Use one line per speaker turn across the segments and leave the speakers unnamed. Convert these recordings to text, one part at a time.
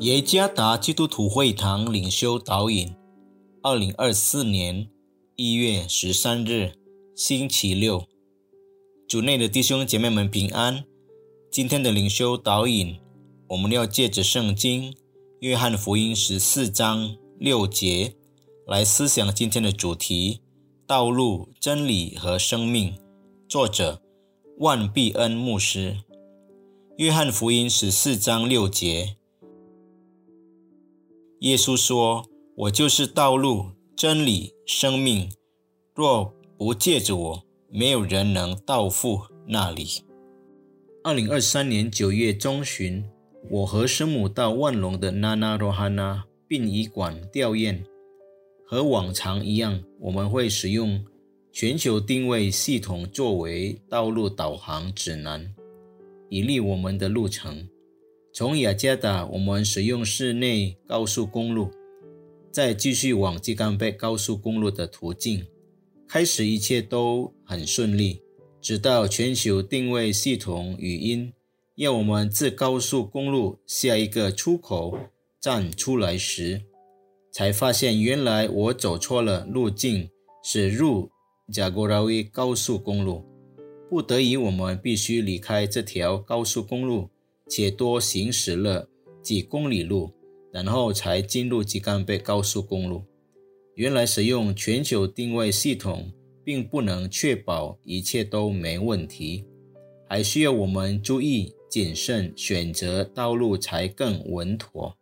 耶加达基督徒会堂领袖导引，二零二四年一月十三日，星期六，主内的弟兄姐妹们平安。今天的领袖导引，我们要借着圣经《约翰福音》十四章六节来思想今天的主题：道路、真理和生命。作者万必恩牧师，《约翰福音》十四章六节。耶稣说：“我就是道路、真理、生命。若不借着我，没有人能到父那里。”二零二三年九月中旬，我和生母到万隆的纳纳罗哈纳殡仪馆吊唁。和往常一样，我们会使用全球定位系统作为道路导航指南，以利我们的路程。从雅加达，我们使用市内高速公路，再继续往吉冈贝高速公路的途径。开始一切都很顺利，直到全球定位系统语音要我们自高速公路下一个出口站出来时，才发现原来我走错了路径，是入贾国拉威高速公路。不得已，我们必须离开这条高速公路。且多行驶了几公里路，然后才进入吉冈贝高速公路。原来使用全球定位系统并不能确保一切都没问题，还需要我们注意谨慎选择道路才更稳妥。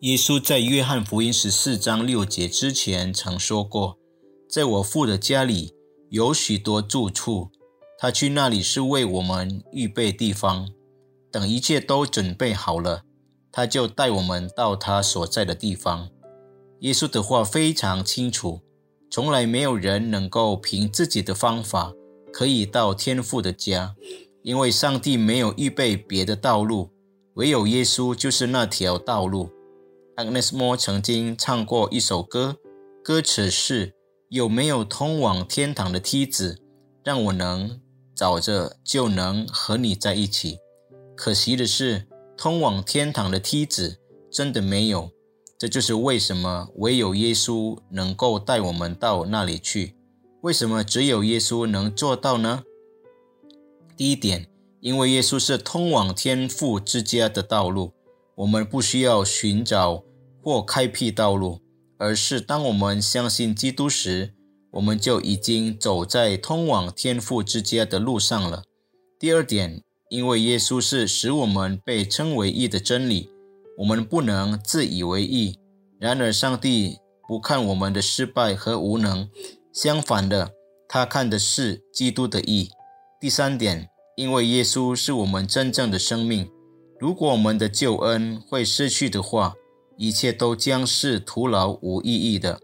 耶稣在约翰福音十四章六节之前曾说过：“在我父的家里有许多住处。”他去那里是为我们预备地方，等一切都准备好了，他就带我们到他所在的地方。耶稣的话非常清楚，从来没有人能够凭自己的方法可以到天父的家，因为上帝没有预备别的道路，唯有耶稣就是那条道路。Agnes Mo 曾经唱过一首歌，歌词是：有没有通往天堂的梯子，让我能。找着就能和你在一起。可惜的是，通往天堂的梯子真的没有。这就是为什么唯有耶稣能够带我们到那里去。为什么只有耶稣能做到呢？第一点，因为耶稣是通往天父之家的道路，我们不需要寻找或开辟道路，而是当我们相信基督时。我们就已经走在通往天父之家的路上了。第二点，因为耶稣是使我们被称为义的真理，我们不能自以为义。然而，上帝不看我们的失败和无能，相反的，他看的是基督的义。第三点，因为耶稣是我们真正的生命，如果我们的救恩会失去的话，一切都将是徒劳无意义的。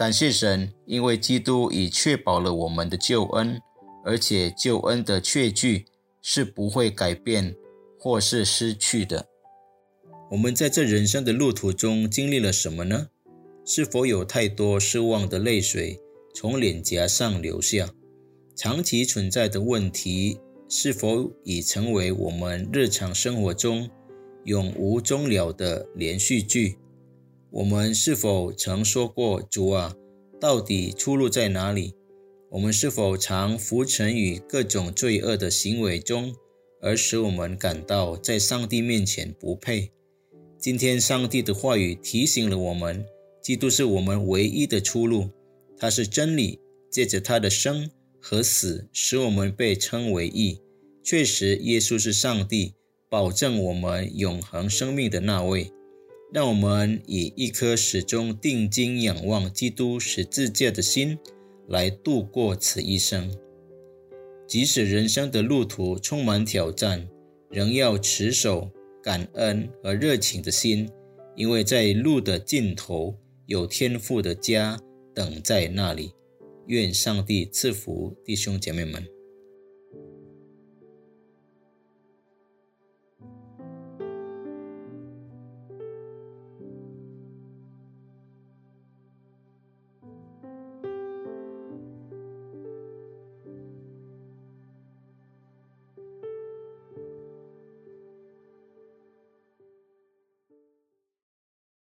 感谢神，因为基督已确保了我们的救恩，而且救恩的确据是不会改变或是失去的。我们在这人生的路途中经历了什么呢？是否有太多失望的泪水从脸颊上流下？长期存在的问题是否已成为我们日常生活中永无终了的连续剧？我们是否曾说过：“主啊，到底出路在哪里？”我们是否常浮沉于各种罪恶的行为中，而使我们感到在上帝面前不配？今天，上帝的话语提醒了我们：基督是我们唯一的出路，他是真理，借着他的生和死，使我们被称为义。确实，耶稣是上帝保证我们永恒生命的那位。让我们以一颗始终定睛仰望基督十字架的心来度过此一生。即使人生的路途充满挑战，仍要持守感恩和热情的心，因为在路的尽头有天父的家等在那里。愿上帝赐福弟兄姐妹们。